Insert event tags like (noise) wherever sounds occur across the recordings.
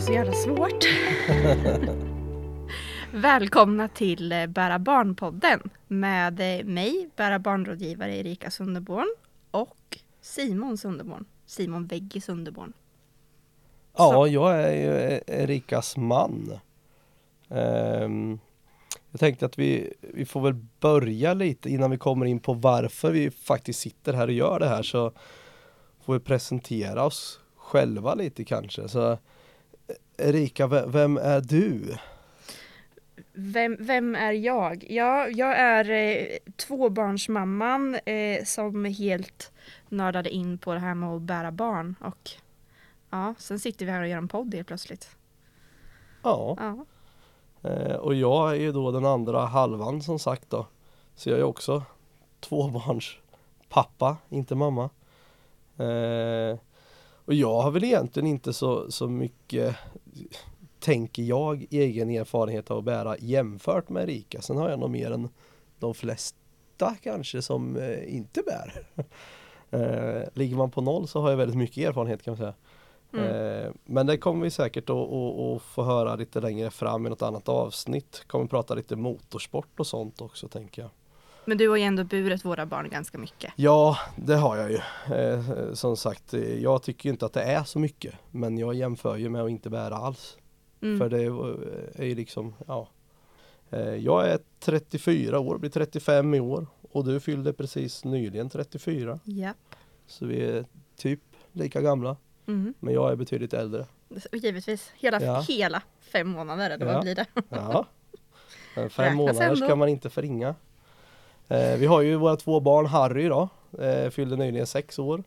är så jävla svårt. (laughs) Välkomna till eh, Bära barn-podden med eh, mig, Bära barnrådgivare Erika Sunderborn och Simon Sunderborn. Simon Veggi Sunderborn. Ja, jag är ju Erikas man. Ehm, jag tänkte att vi, vi får väl börja lite innan vi kommer in på varför vi faktiskt sitter här och gör det här så får vi presentera oss själva lite kanske. Så Erika, ve- vem är du? Vem, vem är jag? Ja, jag är eh, tvåbarnsmamman eh, som helt nördade in på det här med att bära barn och ja, sen sitter vi här och gör en podd helt plötsligt. Ja, Ja, eh, och jag är ju då den andra halvan som sagt då. Så jag är också tvåbarns pappa, inte mamma. Eh, och jag har väl egentligen inte så, så mycket, tänker jag, egen erfarenhet av att bära jämfört med Erika. Sen har jag nog mer än de flesta kanske som eh, inte bär. (laughs) Eh, ligger man på noll så har jag väldigt mycket erfarenhet kan man säga. mm. Eh, men det kommer vi säkert att, få höra lite längre fram i något annat avsnitt. Kommer prata lite motorsport och sånt också tänker jag. Men du har ju ändå burit våra barn ganska mycket. Ja, det har jag ju. Eh, som sagt, eh, jag tycker inte att det är så mycket. Men jag jämför ju med att inte bära alls. Mm. För det är ju liksom, ja. Eh, jag är 34 år, blir 35 i år. Och du fyllde precis nyligen 34. Japp. Så vi är typ lika gamla. Mm. Men jag är betydligt äldre. Givetvis. Hela, Ja. hela fem månader, eller Ja. vad blir det? Ja. (laughs) Men Fem Räknas månader ändå. ska man inte förringa. Eh, vi har ju våra två barn, Harry då, eh, fyllde nyligen sex år.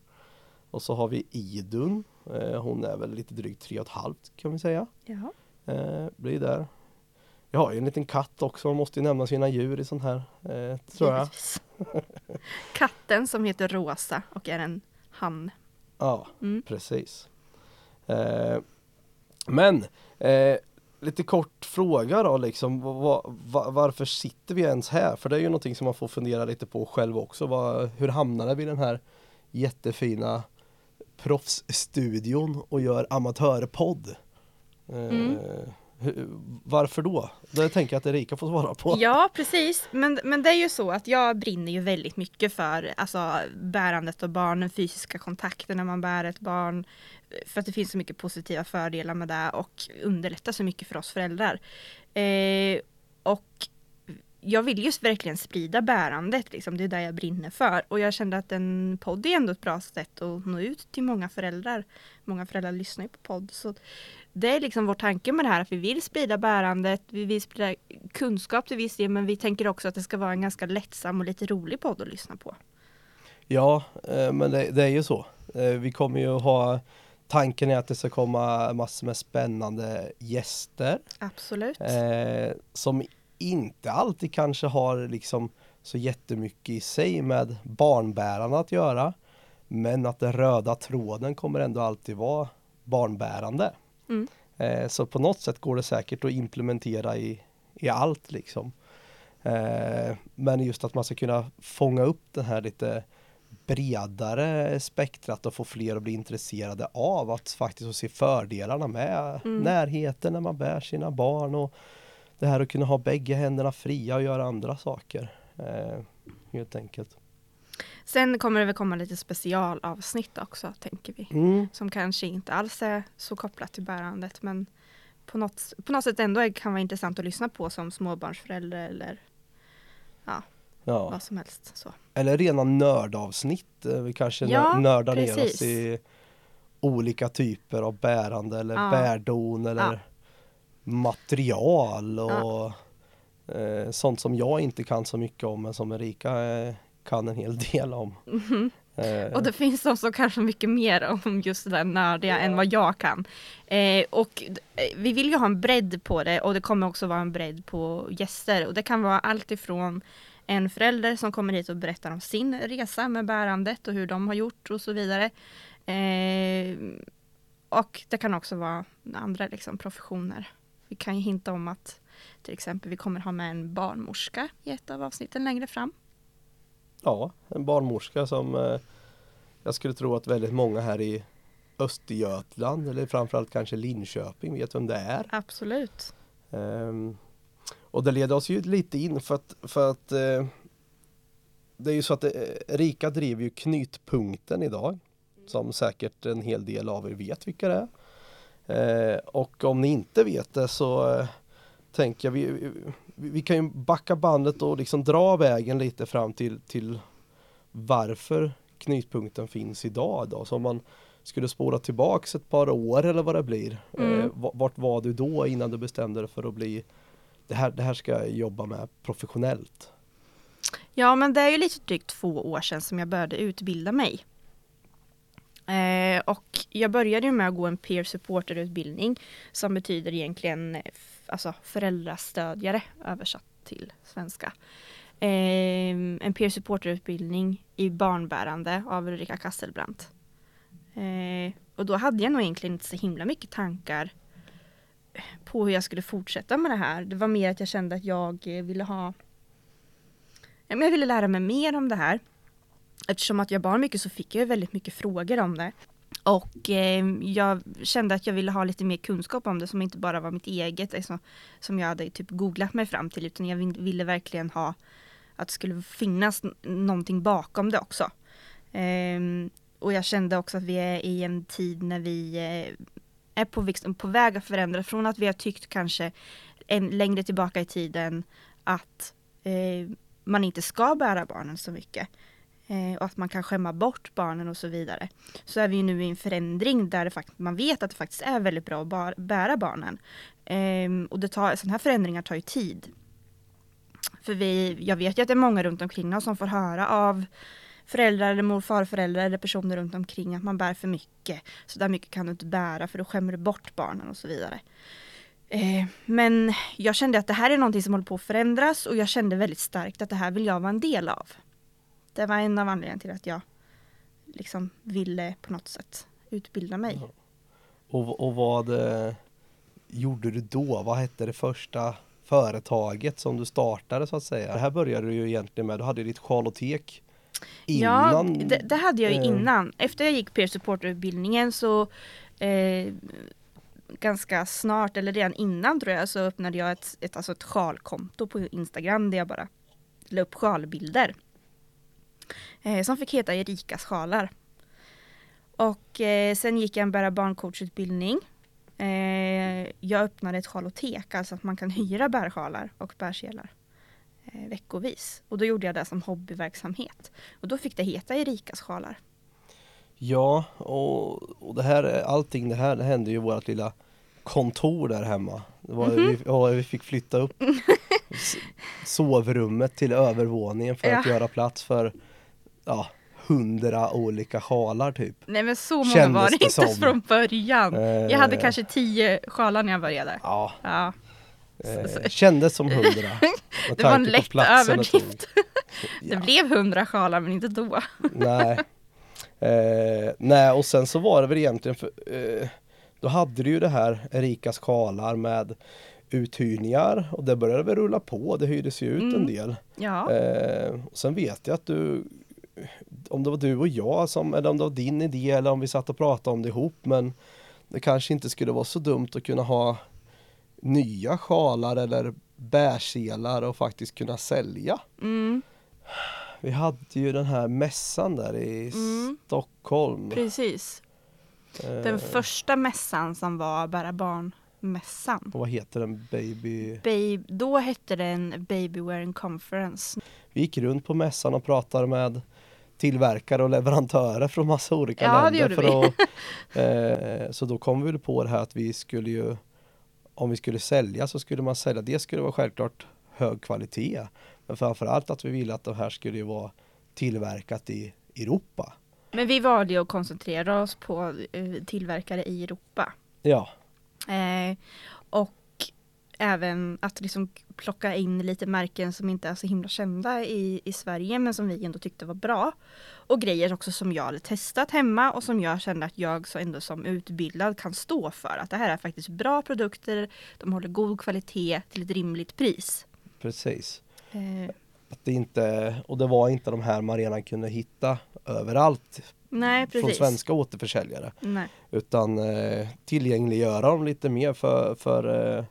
Och så har vi Idun, eh, hon är väl lite drygt tre och ett halvt kan vi säga. Ja. Eh, blir där. Jag har ju en liten katt också, man måste ju nämna sina djur i sånt här. Tror jag. (laughs) Katten som heter Rosa och är en han. Ja, Mm. precis. Men lite kort fråga då liksom. var, var, varför sitter vi ens här? För det är ju någonting som man får fundera lite på själv också. Var, hur hamnade vi i den här jättefina proffsstudion och gör amatörpodd? Eh, mm. Eh, varför då? Det tänker jag att Erika får svara på. Ja, precis. Men, men det är ju så att jag brinner ju väldigt mycket för alltså, bärandet av barn, den fysiska kontakten när man bär ett barn. För att det finns så mycket positiva fördelar med det och underlättar så mycket för oss föräldrar. Eh, och jag vill just verkligen sprida bärandet, liksom. det är det jag brinner för. Och jag kände att en podd är ändå ett bra sätt att nå ut till många föräldrar. Många föräldrar lyssnar ju på podd. Så det är liksom vår tanke med det här, att vi vill sprida bärandet, vi vill sprida kunskap till viss del, men vi tänker också att det ska vara en ganska lättsam och lite rolig podd att lyssna på. Ja, eh, men det, det är ju så. Eh, Vi kommer ju ha Tanken är att det ska komma massor med spännande gäster Absolut. eh, som inte alltid kanske har liksom så jättemycket i sig med barnbärarna att göra. Men att den röda tråden kommer ändå alltid vara barnbärande. Mm. Eh, så på något sätt går det säkert att implementera i, i allt liksom. Eh, men just att man ska kunna fånga upp den här lite bredare spektrat och få fler att bli intresserade av att faktiskt se fördelarna med Mm. närheten när man bär sina barn och det här att kunna ha bägge händerna fria och göra andra saker. Eh, helt enkelt. Sen kommer det väl komma lite specialavsnitt också, tänker vi. Mm. Som kanske inte alls är så kopplat till bärandet, men på något, på något sätt ändå kan vara intressant att lyssna på som småbarnsförälder eller Ja. vad som helst. Så. Eller rena nördavsnitt. Eh, Vi kanske Ja, nö- nördar ner precis. oss i olika typer av bärande eller Ja. bärdon eller Ja. Material och eh, sånt som jag inte kan så mycket om men som Erika eh, kan en hel (laughs) del om. Mhm. Eh, Och det finns de som kanske mycket mer om just det där nördiga än vad jag kan. Eh, och vi vill ju ha en bredd på det och det kommer också vara en bredd på gäster. Och det kan vara allt ifrån en förälder som kommer hit och berättar om sin resa med bärandet och hur de har gjort och så vidare. Och det kan också vara andra liksom, professioner. Vi kan ju hinta om att till exempel vi kommer ha med en barnmorska i ett av avsnitten längre fram. Ja, en barnmorska som eh, jag skulle tro att väldigt många här i Östergötland eller framförallt kanske Linköping vet vem det är. Absolut. Um, och det leder oss ju lite in för att, för att uh, det är ju så att eh, Rika driver ju Knytpunkten idag som säkert en hel del av er vet vilka det är. Uh, och om ni inte vet det så uh, tänker jag vi, vi, vi kan ju backa bandet och liksom dra vägen lite fram till, till varför Knytpunkten finns idag. Då. Så om man skulle spåra tillbaks ett par år eller vad det blir. Mm. Eh, vart var du då innan du bestämde dig för att bli det här, det här ska jag jobba med professionellt? Ja men det är ju lite drygt två år sedan som jag började utbilda mig. Eh, och jag började med att gå en peer supporter-utbildning som betyder egentligen eh, alltså föräldrastödjare översatt till svenska. Eh, en peer supporter-utbildning i barnbärande av Ulrika Kasselbrandt. Eh, och då hade jag nog egentligen inte så himla mycket tankar på hur jag skulle fortsätta med det här. Det var mer att jag kände att jag eh, ville ha jag ville lära mig mer om det här. Eftersom att jag bar mycket så fick jag väldigt mycket frågor om det. Och eh, jag kände att jag ville ha lite mer kunskap om det som inte bara var mitt eget, liksom, som jag hade typ googlat mig fram till, utan jag ville verkligen ha att det skulle finnas någonting bakom det också. Eh, och jag kände också att vi är i en tid när vi eh, är på, på väg att förändra från att vi har tyckt kanske en, längre tillbaka i tiden att eh, man inte ska bära barnen så mycket eh, Eh, och att man kan skämma bort barnen och så vidare. Så är vi nu i en förändring där fakt man vet att det faktiskt är väldigt bra att bära barnen. Ehm, och det tar, sådana här förändringar tar ju tid. För vi, jag vet ju att det är många runt omkring oss som får höra av föräldrar eller mor farföräldrar eller personer runt omkring att man bär för mycket. Så där mycket kan du inte bära för då skämmer du bort barnen och så vidare. Ehm, men jag kände att det här är någonting som håller på att förändras och jag kände väldigt starkt att det här vill jag vara en del av. Det var en av anledningarna till att jag liksom ville på något sätt utbilda mig. Och, och vad eh, gjorde du då? Vad hette det första företaget som du startade så att säga? Det här började du ju egentligen med, du hade ditt sjalotek innan. Ja, det, det hade jag ju eh, innan. Efter jag gick peer support-utbildningen så eh, ganska snart, eller redan innan tror jag, så öppnade jag ett, ett, alltså ett sjalkonto på Instagram där jag bara la upp sjalbilder. Eh, som fick heta Erikas sjalar. Och eh, sen gick jag en bära barncoachutbildning. Eh, jag öppnade ett sjalotek, alltså att man kan hyra bärsjalar och bärselar eh, veckovis. Och då gjorde jag det som hobbyverksamhet. Och då fick det heta Erikas sjalar. Ja, och, och det här, allting det här det hände ju i vårt lilla kontor där hemma. Det var, mm -hmm. vi, vi, fick flytta upp (laughs) sovrummet till övervåningen för ja. att göra plats för ja, hundra olika sjalar typ. Nej men så många Kändes var det, inte som. från början. Eh, jag hade kanske tio sjalar när jag började. Ja. ja. Eh, kändes som hundra. (laughs) det var en lätt överdrift. (laughs) det blev hundra sjalar men inte då. nej. Eh, nej och sen så var det väl egentligen för, eh, då hade du ju det här Erikas sjalar med uthyrningar och det började väl rulla på. Det hyrdes ju ut mm. en del. Ja. Eh, och sen vet jag att du om det var du och jag som, eller om det var din idé eller om vi satt och pratade om det ihop men det kanske inte skulle vara så dumt att kunna ha nya sjalar eller bärselar och faktiskt kunna sälja. Mm. Vi hade ju den här mässan där i mm. Stockholm. Precis. Den eh. första mässan som var Bära barn-mässan. Och vad heter den? Baby... Baby... Då hette den Baby Wearing Conference. Vi gick runt på mässan och pratade med tillverkare och leverantörer från massa olika ja, länder. För att, (laughs) eh, så då kom vi på det här att vi skulle ju om vi skulle sälja så skulle man sälja, det skulle vara självklart hög kvalitet. Men framförallt att vi ville att det här skulle ju vara tillverkat i Europa. Men vi valde att koncentrera oss på eh, tillverkare i Europa. Ja. Eh, och även att liksom plocka in lite märken som inte är så himla kända i, i Sverige men som vi ändå tyckte var bra. Och grejer också som jag hade testat hemma och som jag kände att jag så ändå som utbildad kan stå för. Att det här är faktiskt bra produkter, de håller god kvalitet till ett rimligt pris. Precis. Eh. Att det inte, och det var inte de här man redan kunde hitta överallt Nej, från svenska återförsäljare. Nej. Utan eh, tillgängliggöra dem lite mer för, för eh,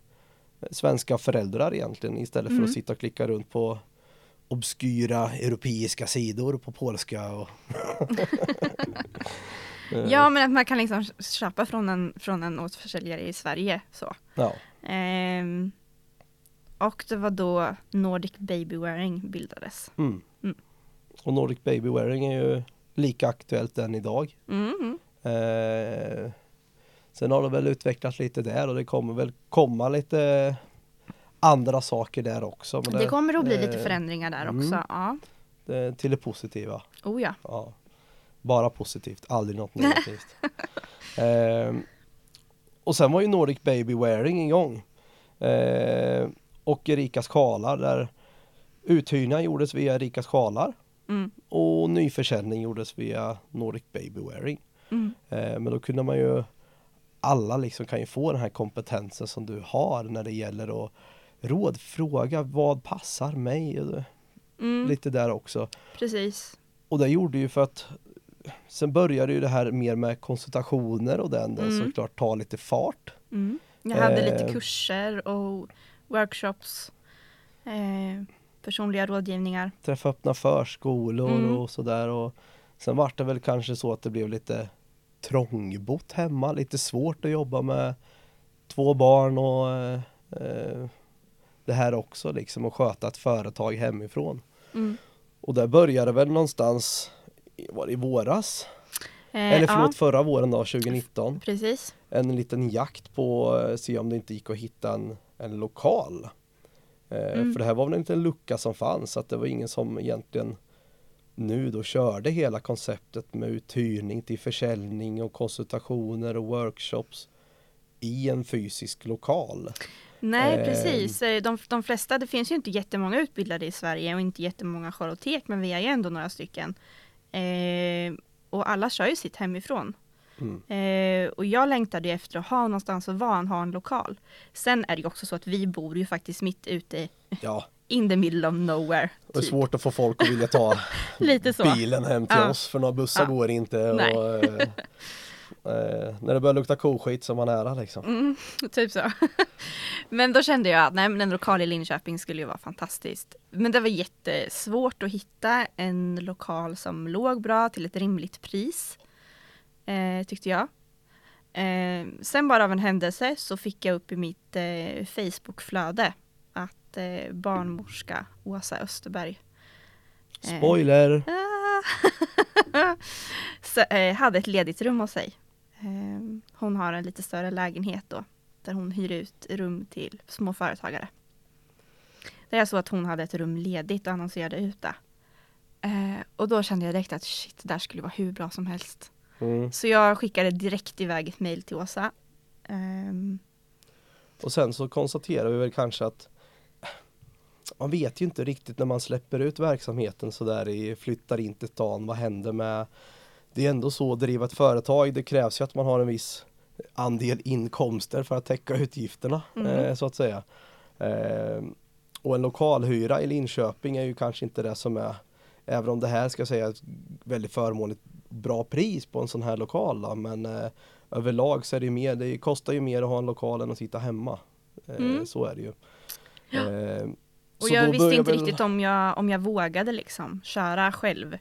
svenska föräldrar egentligen istället för Mm. att sitta och klicka runt på obskyra europeiska sidor på polska. Och (laughs) Eh, Ja, men att man kan liksom köpa från en, från en återförsäljare i Sverige. Så. ja. Ehm, och det var då Nordic Baby Wearing bildades. Mm. Mm. Och Nordic Baby Wearing är ju lika aktuellt än idag. Mm. Eh, sen har det väl utvecklats lite där och det kommer väl komma lite andra saker där också. Men Det kommer att bli lite eh, förändringar där mm. också. Ja. det, till det positiva. Oh ja. Ja. Bara positivt, aldrig något negativt. (laughs) eh, och sen var ju Nordic Baby Wearing igång. Eh, och Erikas sjalar där uthyrningen gjordes via Erikas sjalar Mm. och nyförsäljning gjordes via Nordic Baby Wearing. Mm. Eh, men då kunde man ju alla liksom kan ju få den här kompetensen som du har när det gäller att råd, fråga vad passar mig? Mm. Lite där också. Precis. Och det gjorde ju för att sen började ju det här mer med konsultationer och den, Mm. såklart ta lite fart. Mm. Jag hade Eh. lite kurser och workshops. Eh, personliga rådgivningar. Träffa öppna förskolor Mm. och sådär. Och sen var det väl kanske så att det blev lite trångbott hemma, lite svårt att jobba med två barn och eh, eh, det här också liksom att sköta ett företag hemifrån. Mm. Och där började väl någonstans, i- var det i våras? Eh, Eller förlåt ja, förra våren då, 2019. precis. En liten jakt på eh, se om det inte gick att hitta en, en lokal. Eh, Mm. För det här var väl inte en lucka som fanns så att det var ingen som egentligen nu då körde hela konceptet med uthyrning till försäljning och konsultationer och workshops i en fysisk lokal. Nej, Eh. precis. Eh, De, de flesta, det finns ju inte jättemånga utbildade i Sverige och inte jättemånga charotek, men vi är ju ändå några stycken. Eh, och alla kör ju sitt hemifrån. Mm. Eh, och jag längtade efter att ha någonstans att vara, ha en lokal. Sen är det ju också så att vi bor ju faktiskt mitt ute Ja, in the middle of nowhere. det är Typ. svårt att få folk att vilja ta (laughs) bilen hem till Ja. oss för några bussar Ja. går inte. Och, (laughs) eh, eh, när det börjar lukta koskit så är man nära liksom. Mm, typ så. (laughs) men då kände jag att nej, men en lokal i Linköping skulle ju vara fantastiskt. Men det var jättesvårt att hitta en lokal som låg bra till ett rimligt pris. Eh, tyckte jag. Eh, sen bara av en händelse så fick jag upp i mitt eh, Facebookflöde att eh, barnmorska Åsa Österberg Eh. Spoiler! Ah. (laughs) så, eh, hade ett ledigt rum hos sig. Eh, hon har en lite större lägenhet då, där hon hyr ut rum till små företagare. Det är så att hon hade ett rum ledigt och annonserade ut det. Eh, och då kände jag direkt att shit, det där skulle vara hur bra som helst. Mm. Så jag skickade direkt iväg ett mejl till Åsa. Ehm, Och sen så konstaterar vi väl kanske att man vet ju inte riktigt när man släpper ut verksamheten så där i flyttar in till stan, vad händer med det är ändå så att driva ett företag, det krävs ju att man har en viss andel inkomster för att täcka utgifterna Mm. eh, så att säga. Eh, och en lokalhyra i Linköping är ju kanske inte det som är, även om det här ska jag säga ett väldigt förmånligt bra pris på en sån här lokal då, men eh, överlag så är det mer, det kostar ju mer att ha en lokal än att sitta hemma. Eh, Mm. Så är det ju. Eh, och så jag visste inte väl- riktigt om jag, om jag vågade liksom köra själv.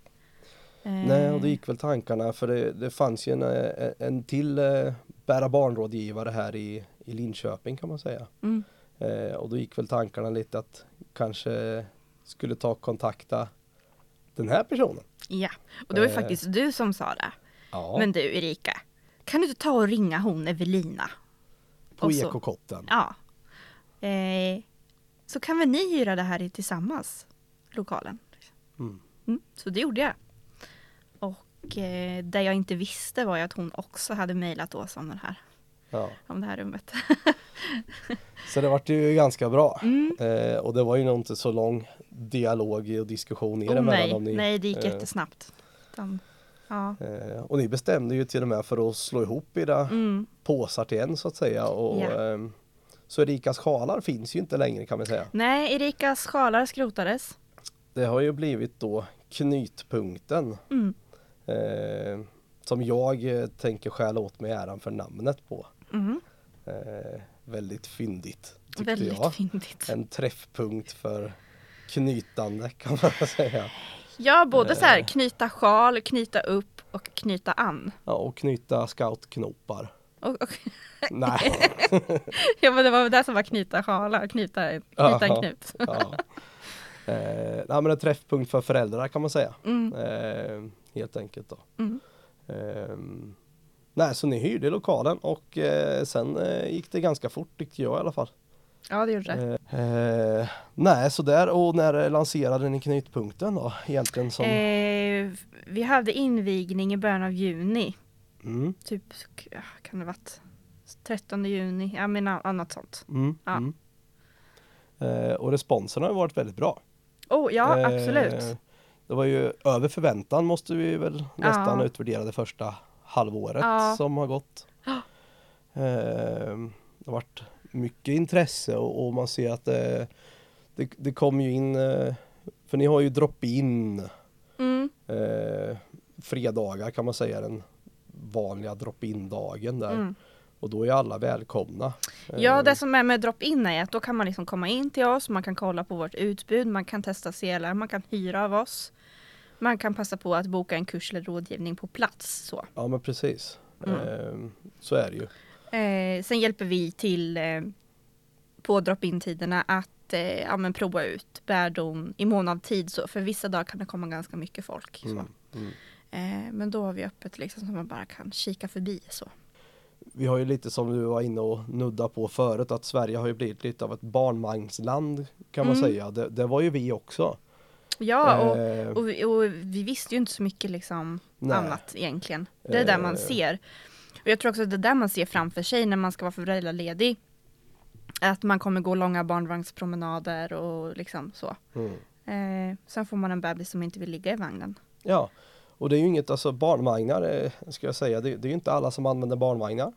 Nej, och Eh, då gick väl tankarna för det, det fanns ju en, eh, en till eh, bära barnrådgivare här i, i Linköping kan man säga. Mm. Eh, och då gick väl tankarna lite att kanske skulle ta och kontakta den här personen. Ja, och det var ju Eh. faktiskt du som sa det. Ja, Men du Erika, kan du inte ta och ringa hon Evelina? på Ekokotten. Ja. Eh, så kan väl ni hyra det här i tillsammans, lokalen? Mm. Mm, så det gjorde jag. Och eh, det jag inte visste var ju att hon också hade mejlat oss om, den här, Ja. om det här rummet. (laughs) Så det vart ju ganska bra. Mm. Eh, och det var ju nog inte så lång dialog och diskussion er Oh, emellan. nej, nej, det gick eh, jättesnabbt. Utan, ja. eh, och ni bestämde ju till och med för att slå ihop era Mm, påsar till en så att säga. Och, Ja. Så Erikas sjalar finns ju inte längre kan man säga. nej, Erikas sjalar skrotades. Det har ju blivit då knytpunkten Mm. Eh, som jag eh, tänker stjäla åt mig äran för namnet på. Mm. Eh, väldigt fyndigt Väldigt jag. fyndigt. En träffpunkt för knytande kan man (laughs) säga. Ja, både så här Eh. knyta sjal, knyta upp och knyta an. Ja, och knyta scoutknopar. Och, och, Nej. (laughs) ja, men det var det som var knyta sjalar, knyta, knyta en knut. ja. (laughs) eh, nej, men en träffpunkt för föräldrar kan man säga. Mm. Eh, helt enkelt då. Mm. Ehm, nej, så ni hyrde lokalen och eh, sen eh, gick det ganska fort tyckte jag i alla fall. Ja, det gjorde det. Eh, eh, nej, så där och när lanserade ni knutpunkten då egentligen som? Eh, vi hade invigning i början av juni. Mm, Typ, kan det varit 13 juni? Ja, men annat sånt. mm, Ja. mm. Eh, och responsen har varit väldigt bra. Oh, ja, Eh, absolut. Det var ju över förväntan måste vi väl nästan Ja. utvärdera det första halvåret Ja. som har gått. Eh, det har varit mycket intresse och, och man ser att det, det, det kom ju in, eh, för ni har ju drop-in Mm. eh, fredagar kan man säga den vanliga drop-in dagen där. Mm. Och då är alla välkomna. Ja, Eh, det som är med drop-in är att då kan man liksom komma in till oss, man kan kolla på vårt utbud, man kan testa selar, man kan hyra av oss. Man kan passa på att boka en kurs eller rådgivning på plats. Så. Ja men precis. Mm. Eh, så är det ju. Eh, sen hjälper vi till eh, på drop-in-tiderna att eh, ja, men prova ut bärdon i mån av tid. Så. För vissa dagar kan det komma ganska mycket folk. Mm. Mm. Eh, men då har vi öppet liksom, så man bara kan kika förbi. Så. Vi har ju lite som du var inne och nudda på förut att Sverige har ju blivit lite av ett barnvagnsland kan man Mm. säga. Det, det var ju vi också. Ja, och, Eh, och, vi- och vi visste ju inte så mycket liksom Nej. annat egentligen. Det är där man Eh. ser. Och jag tror också att det är där man ser framför sig när man ska vara föräldraledig. Att man kommer gå långa barnvagnspromenader och liksom så. mm. Eh, sen får man en bebis som inte vill ligga i vagnen. Ja, och det är ju inget, alltså barnvagnar eh, ska jag säga, det, det är ju inte alla som använder barnvagnar.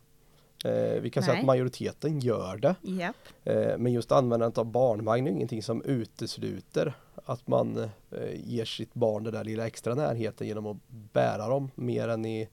Eh, vi kan säga Nej. att majoriteten gör det. Japp. Eh, men just användandet av barnvagn är ingenting som utesluter att man eh, ger sitt barn den där lilla extra närheten genom att bära dem mer än i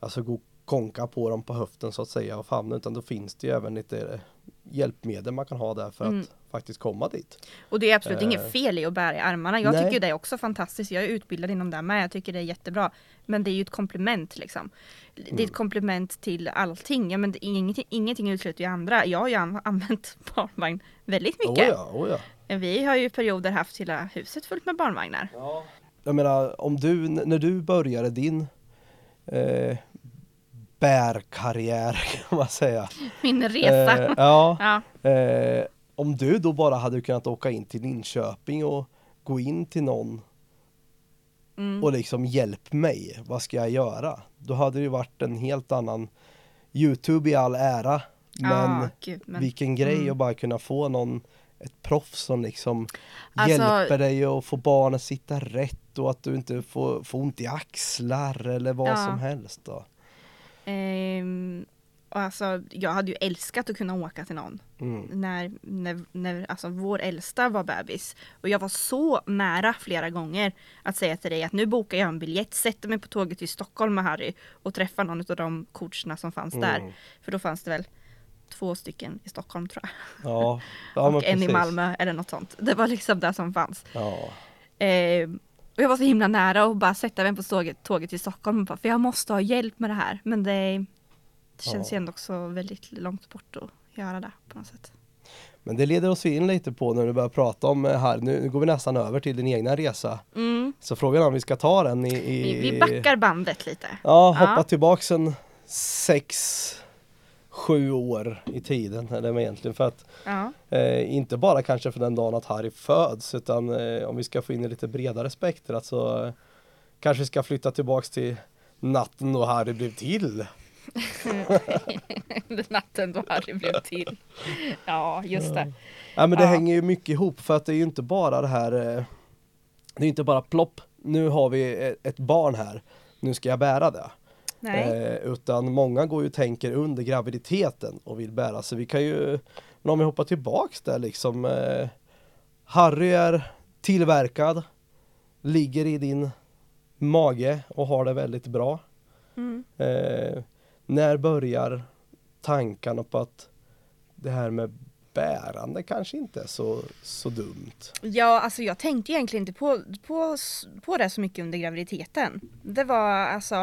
alltså gå konka på dem på höften så att säga och famnen utan då finns det ju även lite eh, hjälpmedel man kan ha där för Mm. att faktiskt komma dit. Och det är absolut Eh. inget fel i att bära i armarna. Jag Nej. tycker det är också fantastiskt. Jag är utbildad inom det här med. Jag tycker det är jättebra. Men det är ju ett komplement liksom. Det är Mm. ett komplement till allting. Ja, men det är ingenting, ingenting utesluter ju andra. Jag har ju an- (laughs) använt barnvagn väldigt Oh mycket. ja, oh ja. Vi har ju perioder haft hela huset fullt med barnvagnar. Jag menar om du, när du började din eh, bärkarriär (laughs) kan man säga. Min resa. Eh, ja, (laughs) ja. eh, om du då bara hade kunnat åka in till Linköping och gå in till någon Mm. och liksom hjälp mig, vad ska jag göra? Då hade det ju varit en helt annan Youtube i all ära, men Ja, gud, men- vilken grej mm. att bara kunna få någon ett proffs som liksom Alltså- hjälper dig att få barnen sitta rätt och att du inte får, får ont i axlar eller vad Ja. som helst då. Ehm, och alltså, jag hade ju älskat att kunna åka till någon. Mm. När, när, när alltså, vår äldsta var bebis. Och jag var så nära flera gånger att säga till dig att nu bokar jag en biljett, sätter mig på tåget till Stockholm med Harry och träffar någon av de coacherna som fanns där. Mm. För då fanns det väl två stycken i Stockholm tror jag. Ja, ja (laughs) och en i. Malmö eller något sånt. Det var liksom det som fanns. Ja. Ehm, och jag var så himla nära att bara sätta mig på tåget, tåget till Stockholm. och Bara, för jag måste ha hjälp med det här. Men det, det känns Ja. ju ändå också väldigt långt bort att göra det på något sätt. Men det leder oss in lite på när du börjar prata om eh, här, nu går vi nästan över till din egna resa. Mm. Så frågan är om vi ska ta den i... i Vi, vi backar bandet lite. Ja, hoppa Ja. tillbaks en sex, sju år i tiden. Eller egentligen för att Ja. eh, inte bara kanske för den dagen att Harry föds utan eh, om vi ska få in lite bredare spektrat så eh, kanske vi ska flytta tillbaks till natten då Harry blev till. (laughs) Den natten då Harry blev till. Ja, just det. Ja men det Ja. hänger ju mycket ihop för att det är ju inte bara det här eh, Det är inte bara plopp, nu har vi ett, ett barn här, nu ska jag bära det. Nej. Eh, utan många går ju och tänker under graviditeten och vill bära. Så vi kan ju, men om vi hoppar tillbaks där liksom. Eh, Harry är tillverkad, ligger i din mage och har det väldigt bra. Mm. Eh, när börjar tankarna på att det här med bärande kanske inte är så, så dumt? Ja, alltså jag tänkte egentligen inte på, på, på det så mycket under graviditeten. Det var alltså,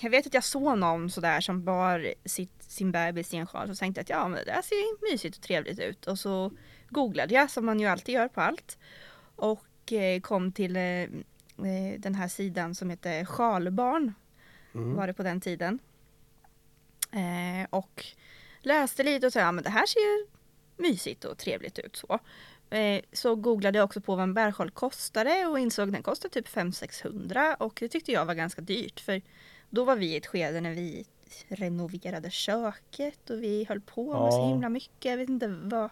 jag vet att jag såg någon sådär som bar sitt, sin bebis i en sjal och tänkte att ja men det där ser mysigt och trevligt ut. Och så googlade jag som man ju alltid gör på allt. Och eh, kom till eh, eh den här sidan som heter Sjalbarn. Mm. Var det på den tiden. Eh, och läste lite och sa ja men det här ser ju mysigt och trevligt ut så. Eh, så googlade jag också på vad en bärsjal kostade och insåg att den kostade typ 500-600 och det tyckte jag var ganska dyrt för då var vi i ett skede när vi renoverade köket och vi höll på med så Ja. himla mycket. Jag vet inte vad.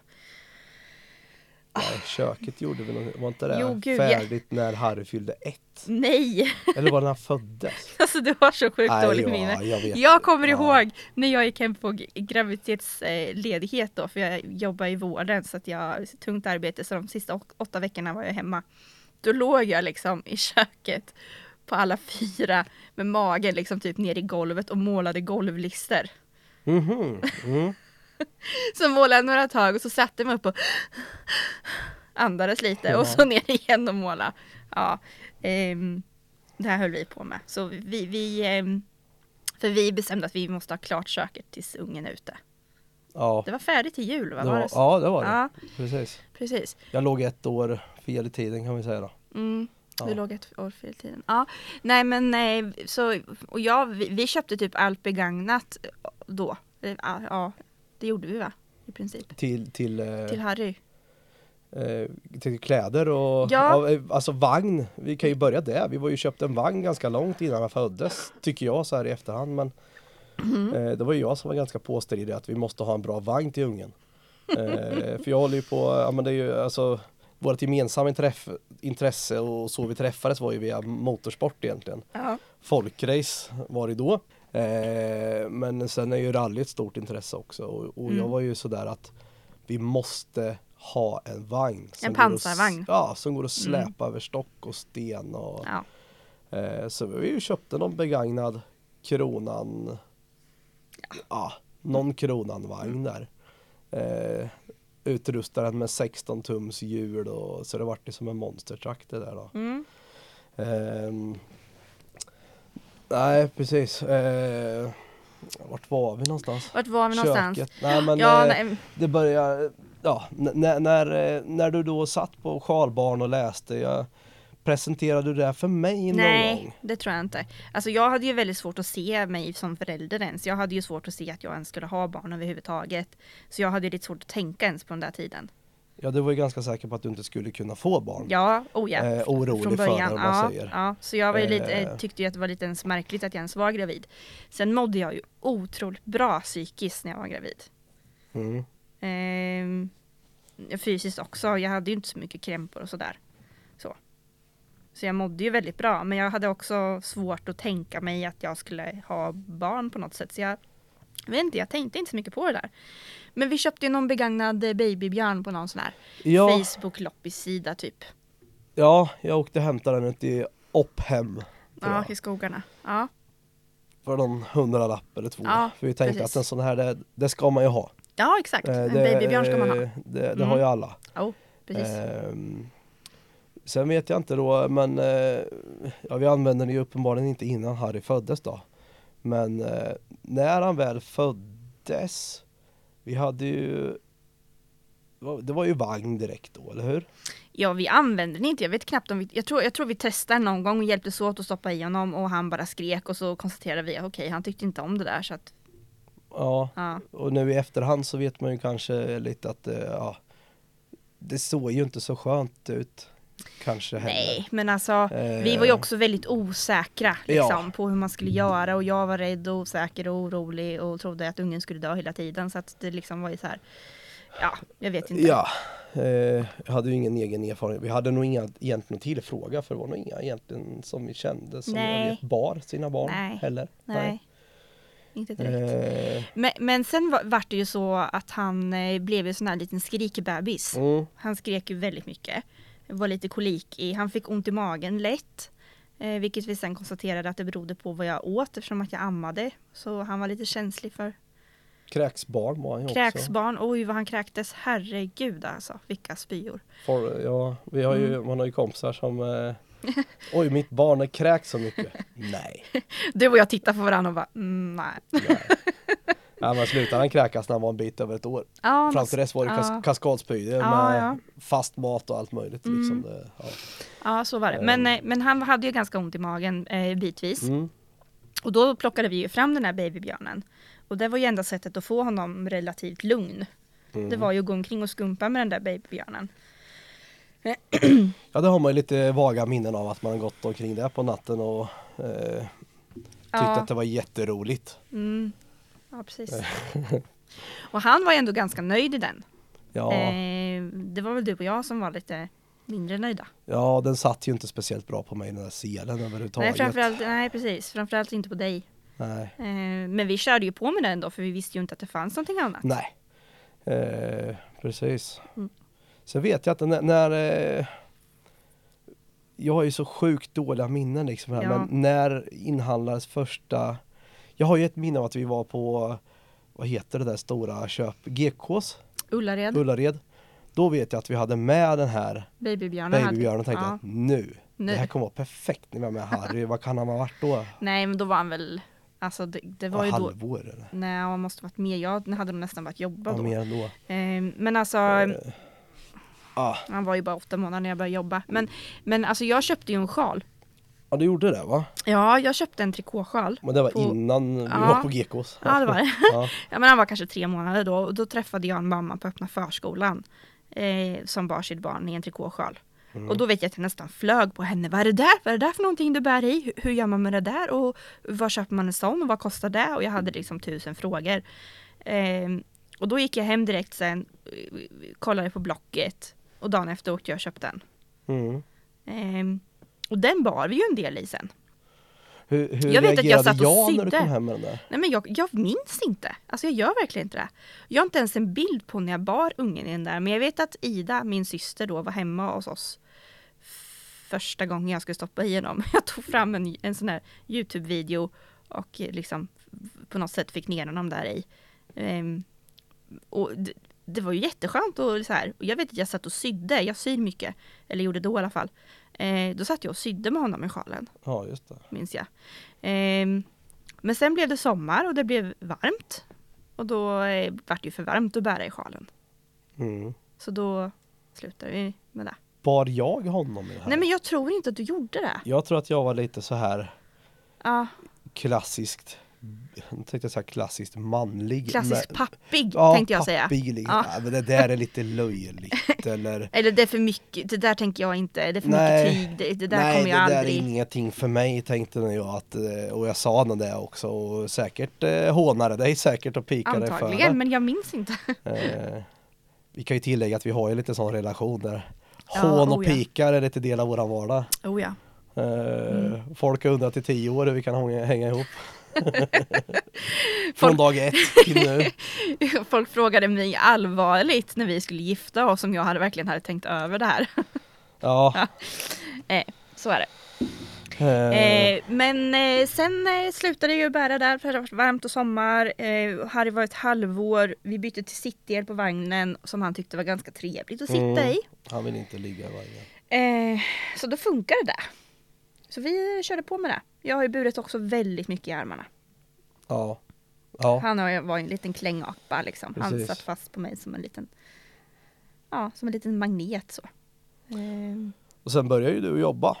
Nej, köket gjorde vi nog, var inte det Jo, gud, färdigt när Harry fyllde ett? Nej! Eller var det när han föddes? (laughs) Alltså du har så sjukt Nej, dåligt ja, minne. jag. Jag kommer Ja. ihåg när jag gick hem på graviditetsledighet då, för jag jobbar i vården så att jag tungt arbete så de sista åtta veckorna var jag hemma. Då låg jag liksom i köket på alla fyra med magen liksom typ ner i golvet och målade golvlister. Mhm, mm. (laughs) Så målade jag några tag och så satte jag mig upp och (gasps) andades lite Ja. och så ner igen och måla. Ja, ehm, det här höll vi på med. Så vi, vi ehm, för vi bestämde att vi måste ha klart köket tills ungen är ute. Ja, Det var färdigt till jul va? det Var var, det ja, det var det. Ja, Precis. precis. Jag låg ett år fel i tiden kan vi säga då. Mm. Ja. Du låg ett år fel i tiden. Ja, nej men nej, så, och jag, vi, vi köpte typ allt begagnat då. Eh, ja, det gjorde vi va? I princip. Till, till, eh, Till Harry. eh, till kläder och Ja. ja, eh, alltså vagn. Vi kan ju börja där. Vi var ju köpt en vagn ganska långt innan han föddes. Tycker jag så här i efterhand. Men Mhm. eh, det var ju jag som var ganska påstridig att vi måste ha en bra vagn till ungen. Eh, för jag håller ju på, ja men det är ju alltså vårt gemensamma intresse och så vi träffades var ju via motorsport egentligen. Ja. folkrace var det då. Eh, men sen är ju rally ett stort intresse också och, och jag Mm. var ju sådär att vi måste ha en vagn. som En pansarvagn. Mm. Ja, som går att släpa över stock och sten. Och, Ja. eh, så vi ju köpte någon begagnad kronan, ja, någon kronan-vagn Mm. där. Eh, utrustade den med 16 tums hjul och så det vart ju som en monstertruck det där då. Mm. Ehm, nej precis. Uh, vart var vi någonstans? Vart var vi någonstans? Köket. Nej men Ja, eh, nej, det börjar, ja när, när, eh, när du då satt på Sjalbarn och läste, jag, presenterade du det här för mig någon nej, gång? det tror jag inte. Alltså jag hade ju väldigt svårt att se mig som förälder ens. Jag hade ju svårt att se att jag ens skulle ha barn överhuvudtaget. Så jag hade ju lite svårt att tänka ens på den där tiden. Ja du var ju ganska säker på att du inte skulle kunna få barn. Ja, oh ja. Eh, orolig Från för det början. om man ja, säger. ja, så jag var ju lite, Eh. eh, tyckte ju att det var lite ens märkligt att jag ens var gravid. Sen mådde jag ju otroligt bra psykiskt när jag var gravid. Mm. Ehm, fysiskt också. Jag hade ju inte så mycket krämpor och sådär. Så. så jag mådde ju väldigt bra. Men jag hade också svårt att tänka mig att jag skulle ha barn på något sätt. Så jag, jag vet inte, jag tänkte inte så mycket på det där. Men vi köpte ju någon begagnad eh, babybjörn på någon sån här Ja, Facebook-loppis-sida typ. ja, jag åkte och hämtade den ute i Opphem. Ja, i skogarna. Ja, För någon hundralapp eller två. Ja, för vi tänkte precis. att en sån här, det, det ska man ju ha. ja exakt. Eh, En babybjörn ska man ha. Det, det Mm. har ju alla. Oh, precis. Ehm, sen vet jag inte då, men eh, ja, vi använde den ju uppenbarligen inte innan Harry föddes då. Men eh, när han väl föddes, vi hade ju det var ju vagn direkt då, eller hur? Ja, vi använde den inte. Jag vet knappt om vi... Jag tror, jag tror vi testade någon gång och hjälptes åt att stoppa i honom och han bara skrek och så konstaterade vi att okej, han tyckte inte om det där så att Ja, ja. och nu i efterhand så vet man ju kanske lite att eh, ja, det såg ju inte så skönt ut. Kanske heller. Nej, men alltså vi Eh, var ju också väldigt osäkra liksom, Ja. på hur man skulle göra och jag var rädd och osäker och orolig och trodde att ungen skulle dö hela tiden så att det liksom var ju så här. Ja, jag vet inte. Ja, eh, jag hade ju ingen egen erfarenhet. Vi hade nog inga egentligen tillfråga för det var nog inga egentligen som vi kände som Nej. vet bar sina barn Nej. heller. Nej, inte direkt. Eh, Men, men sen var, vart det ju så att han eh, blev en sån här liten skrikbebis. mm, Han skrek ju väldigt mycket. Var lite kolik i, han fick ont i magen lätt. Eh, vilket vi sen konstaterade att det berodde på vad jag åt eftersom att jag ammade. Så han var lite känslig för Kräksbarn var han ju också. kräksbarn. Oj vad han kräktes. Herregud alltså. Vilka spyor. For, ja, vi har ju, Mm. man har ju kompisar som eh, Oj mitt barn är kräks så mycket. (laughs) Nej. Du och jag tittade på varandra och bara mm, nej. nej. Ja, men slutade han kräkas när han var en bit över ett år. Ja, Fram till dess var det kas ja. Ja, med ja. fast mat och allt möjligt. Mm. Liksom det, ja. så var det. Men, eh, men han hade ju ganska ont i magen eh, bitvis. mm. Och då plockade vi ju fram den här babybjörnen. Och det var ju enda sättet att få honom relativt lugn. Mm. Det var ju att gå omkring och skumpa med den där babybjörnen. Ja det har man ju lite vaga minnen av att man har gått omkring där på natten och eh, tyckte att det var jätteroligt. Mm. Ja, precis. (laughs) och han var ju ändå ganska nöjd i den. Ja, Eh, det var väl du och jag som var lite mindre nöjda. ja den satt ju inte speciellt bra på mig den där selen Nej, överhuvudtaget. framförallt, nej, precis. Framförallt inte på dig. Nej. Eh, men vi körde ju på med den då för vi visste ju inte att det fanns någonting annat. Nej. Eh, precis. Mm. Sen vet jag att när, när eh, Jag har ju så sjukt dåliga minnen liksom här, Ja. men när inhandlades första Jag har ju ett minne av att vi var på Vad heter det där stora köp? GKs Ullared, Ullared Då vet jag att vi hade med den här babybjörnen. babybjörnen och tänkte ja. att nu, Nu. Det här kommer vara perfekt när vi har med Harry, vad kan han ha varit då? Nej men då var han väl, alltså det, det var Ja, ju då, halvår eller? nej han måste varit mer, jag hade nog nästan varit jobba Ja, då. mer ändå. Eh, men alltså, Eh, ah, han var ju bara åtta månader när jag började jobba. Men, men alltså jag köpte ju en sjal. Ja du gjorde det va? Ja, jag köpte en trikåsjal. Men det var På- innan vi Ja. var på GKs. Ja det var det. (laughs) Ja. (laughs) Ja men han var kanske tre månader då och då träffade jag en mamma på öppna förskolan. Eh, som bar sitt barn i en trikåsjal. Mm. Och då vet jag att jag nästan flög på henne. Vad är det där? Vad är det där för någonting du bär i? Hur, hur gör man med det där? Och var köper man en sån? Och vad kostar det? Och jag hade liksom tusen frågor. Eh, och då gick jag hem direkt sen, eh, kollade på Blocket. Och dagen efter åkte jag och köpte den. Mm. Eh, och den bar vi ju en del i sen. Hur, hur Jag vet att jag satt och jag när du sydde. kom hem med den där? Nej men jag, jag minns inte. Alltså jag gör verkligen inte det. Jag har inte ens en bild på när jag bar ungen i den där. Men jag vet att Ida, min syster då, var hemma hos oss. Första gången jag skulle stoppa i honom. (laughs) Jag tog fram en, en sån här Youtube-video och liksom på något sätt fick ner honom där i. Ehm, och det, var ju jätteskönt och så här. Och jag vet att jag satt och sydde. Jag syr mycket. Eller gjorde då i alla fall. Eh, då satt jag och sydde med honom i sjalen Ja just det. minns jag. Ehm, men sen blev det sommar och det blev varmt. Och då eh, vart det ju för varmt att bära i sjalen. Mm. Så då slutade vi med det. Bar jag honom i det här? Nej men jag tror inte att du gjorde det. Jag tror att jag var lite så här Ja, klassiskt jag tänkte säga klassiskt manlig. klassiskt men- pappig ja, tänkte jag säga. pappig, liksom. Ja. Men det där är lite löjligt (laughs) eller Eller det är för mycket, det där tänker jag inte. Det är för Nej. mycket tyg. Det, det där Nej kommer det jag där aldrig. är ingenting för mig tänkte jag att, eh, och jag sa nog det också och säkert eh, hånade dig säkert och pikade dig för Antagligen, det. men jag minns inte. Eh, vi kan ju tillägga att vi har ju lite sån relation där hån och oh ja. pikar är lite del av våran vardag. Oh ja. Eh, Mm. Folk har undrat i tio år hur vi kan hänga ihop. Från dag ett till nu. (laughs) Folk frågade mig allvarligt när vi skulle gifta oss om jag hade verkligen hade tänkt över det här. Ja. (laughs) Eh, så är det. Eh, Eh, men eh, sen eh, slutade jag ju bära där för det var varmt och sommar. Eh, Harry var ett halvår. Vi bytte till sittdel på vagnen som han tyckte var ganska trevligt att sitta Mm. i. Han vill inte ligga i vagnen. Eh, så då funkade det. Så vi körde på med det. Jag har ju burit också väldigt mycket i armarna. Ja. Ja. Han har ju- var en liten klängapa liksom. Han Precis. satt fast på mig som en liten Ja, som en liten magnet så. Eh, Och sen började ju du jobba.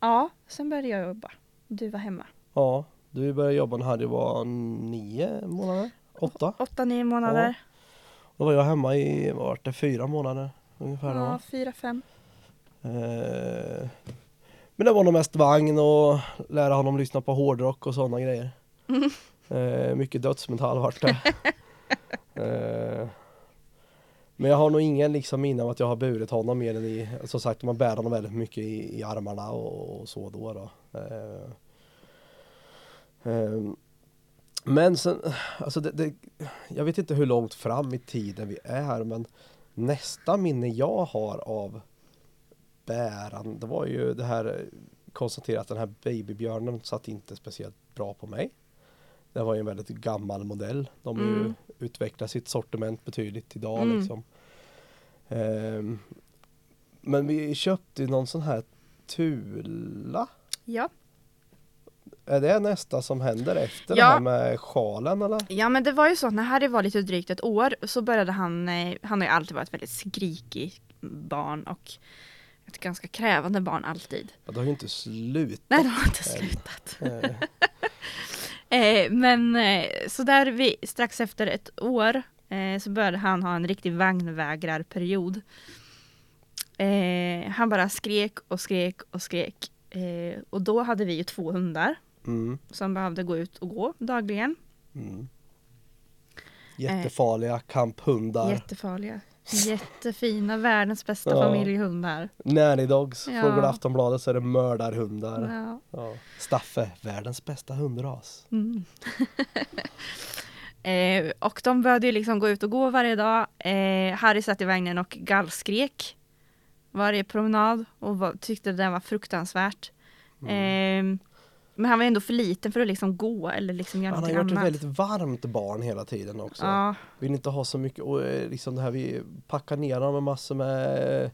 ja, sen började jag jobba. Du var hemma. Ja. Du började jobba när Harry var nio månader? Åtta? Åtta, nio månader. Då var jag hemma i, vad var det, fyra månader ungefär. Ja, va? fyra, fem. Eh, men det var nog mest vagn och lära honom lyssna på hårdrock och sådana grejer. Mm. Eh, mycket dödsmetall vart det. (laughs) eh, men jag har nog ingen liksom minne av att jag har burit honom mer än i, som sagt man bär honom väldigt mycket i, i armarna och, och så då. då. Eh, eh, men sen, alltså det, det, jag vet inte hur långt fram i tiden vi är men nästa minne jag har av bäran, det var ju det här konstatera att den här babybjörnen satt inte speciellt bra på mig. Det var ju en väldigt gammal modell. De Mm. utvecklat sitt sortiment betydligt idag Mm. liksom. Ehm, men vi köpte ju någon sån här Tula. Ja. Är det nästa som händer efter Ja. det här med sjalen eller? ja men det var ju så att när Harry var lite drygt ett år så började han, eh, han har ju alltid varit väldigt skrikig barn och ett ganska krävande barn alltid. Ja, det har ju inte slutat. Nej det har inte slutat. Eh, (laughs) Eh, men eh, så där vi, strax efter ett år eh, så började han ha en riktig vagnvägrarperiod. Eh, han bara skrek och skrek och skrek. Eh, och då hade vi ju två hundar Mm, som behövde gå ut och gå dagligen. mm. Jättefarliga kamphundar. Jättefarliga. Jättefina, världens bästa Ja. familjehundar. Nanny dogs. Ja. Frågar Aftonbladet så är det mördarhundar. Ja. Ja. Staffe, världens bästa hundras. Mm. (laughs) eh, och de började ju liksom gå ut och gå varje dag. Eh, Harry satt i vagnen och gallskrek varje promenad och var, tyckte det var fruktansvärt. Mm. Eh, men han var ändå för liten för att liksom gå eller liksom göra Han har ju varit annat. ett väldigt varmt barn hela tiden också. Ja, Vill inte ha så mycket och eh, liksom det här vi packar ner honom med massor med eh,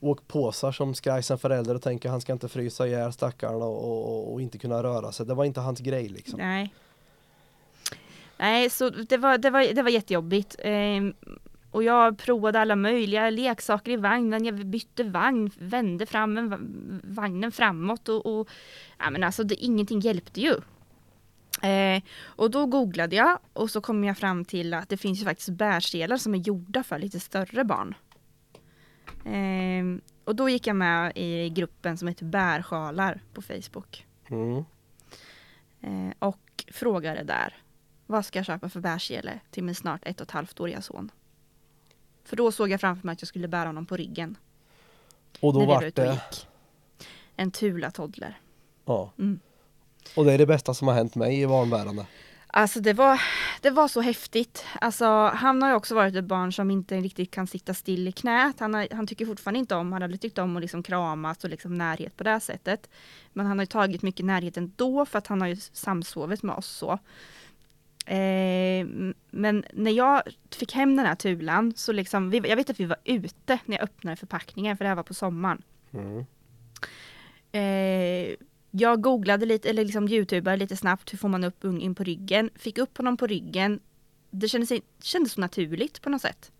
åkpåsar som skraj som förälder och tänker han ska inte frysa ihjäl stackaren och, och, och inte kunna röra sig. Det var inte hans grej liksom. nej. Nej, så det var, det var, det var jättejobbigt. Eh, och jag provade alla möjliga leksaker i vagnen. Jag bytte vagn, vände fram en, va- vagnen framåt och, och ja, men alltså det, ingenting hjälpte ju. Eh, och då googlade jag och så kom jag fram till att det finns ju faktiskt bärselar som är gjorda för lite större barn. Eh, och då gick jag med i gruppen som heter Bärsjalar på Facebook. Mm. Eh, och frågade där. Vad ska jag köpa för bärsele till min snart ett och ett halvt åriga son? För då såg jag framför mig att jag skulle bära honom på ryggen. Och då var vart ute och det. En Tula toddler. ja. Mm. Och det är det bästa som har hänt mig i barnbärande. Alltså det var, det var så häftigt. Alltså han har ju också varit ett barn som inte riktigt kan sitta still i knät. Han, har, han tycker fortfarande inte om, han hade tyckt om att liksom kramas och liksom närhet på det här sättet. Men han har ju tagit mycket närhet ändå för att han har ju samsovit med oss så. Eh, men när jag fick hem den här tulan så liksom, vi, jag vet att vi var ute när jag öppnade förpackningen för det här var på sommaren. Mm. Eh, jag googlade lite, eller liksom youtubade lite snabbt, hur får man upp ungen på ryggen? Fick upp honom på ryggen. Det kändes, kändes så naturligt på något sätt.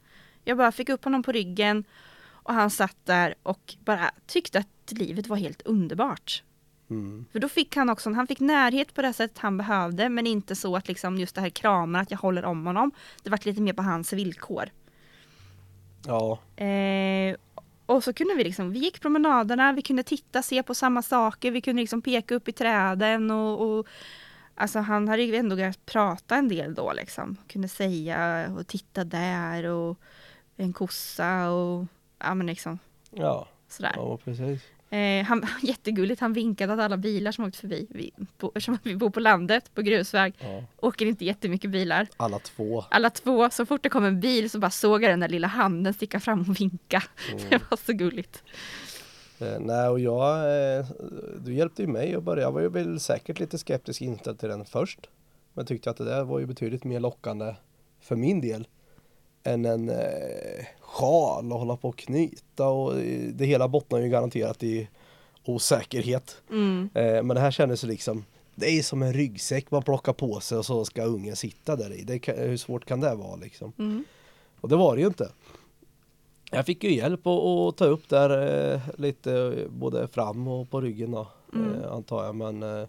Jag bara fick upp honom på ryggen och han satt där och bara tyckte att livet var helt underbart. Mm. För då fick han också, han fick närhet på det sättet han behövde men inte så att liksom just det här kramen, att jag håller om honom. Det var lite mer på hans villkor. Ja, Eh, och så kunde vi liksom, vi gick promenaderna, vi kunde titta, se på samma saker, vi kunde liksom peka upp i träden och, och alltså han hade ju ändå börjat prata en del då liksom. Kunde säga och titta där och en kossa och ja men liksom ja, sådär. ja precis. Eh, han, (laughs) jättegulligt, han vinkade att alla bilar som åkte förbi, vi, bo, (laughs) eftersom vi bor på landet på grusväg, Ja. åker inte jättemycket bilar. Alla två. Alla två, så fort det kom en bil så bara såg jag den där lilla handen sticka fram och vinka. (laughs) Mm. Det var så gulligt. Eh, nej och jag, eh, du hjälpte ju mig att börja. Jag var ju väl säkert lite skeptisk inställd till den först. Men tyckte att det där var ju betydligt mer lockande för min del. Än en eh, sjal och hålla på och knyta och eh, det hela bottnar ju garanterat i osäkerhet. Mm. Eh, men det här kändes liksom det är som en ryggsäck man plockar på sig och så ska ungen sitta där i. Det kan, hur svårt kan det vara liksom? Mm. Och det var det ju inte. Jag fick ju hjälp att, ta upp där eh, lite både fram och på ryggen då, Mm. eh, antar jag. Men eh,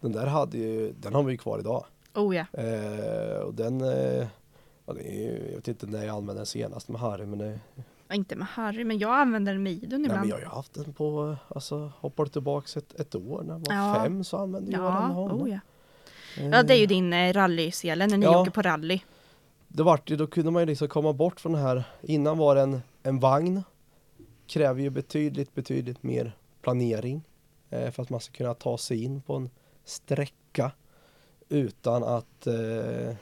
den där hade ju, den har vi ju kvar idag. Oh ja. Eh, och den, ja, det är jag vet inte när jag använde den senast med Harry men det, Ja, Inte med Harry, men jag använder den med Idun nej, men ibland. jag har ju haft den på, alltså hoppar du tillbaks ett, ett år när jag var Ja. fem så använde jag den med honom. oh ja. Eh, ja, det är ju din eh, rallysele när ni åker på rally. det vart ju, då kunde man ju liksom komma bort från det här. Innan var det en, en vagn. Kräver ju betydligt, betydligt mer planering. Eh, för att man ska kunna ta sig in på en sträcka. Utan att eh,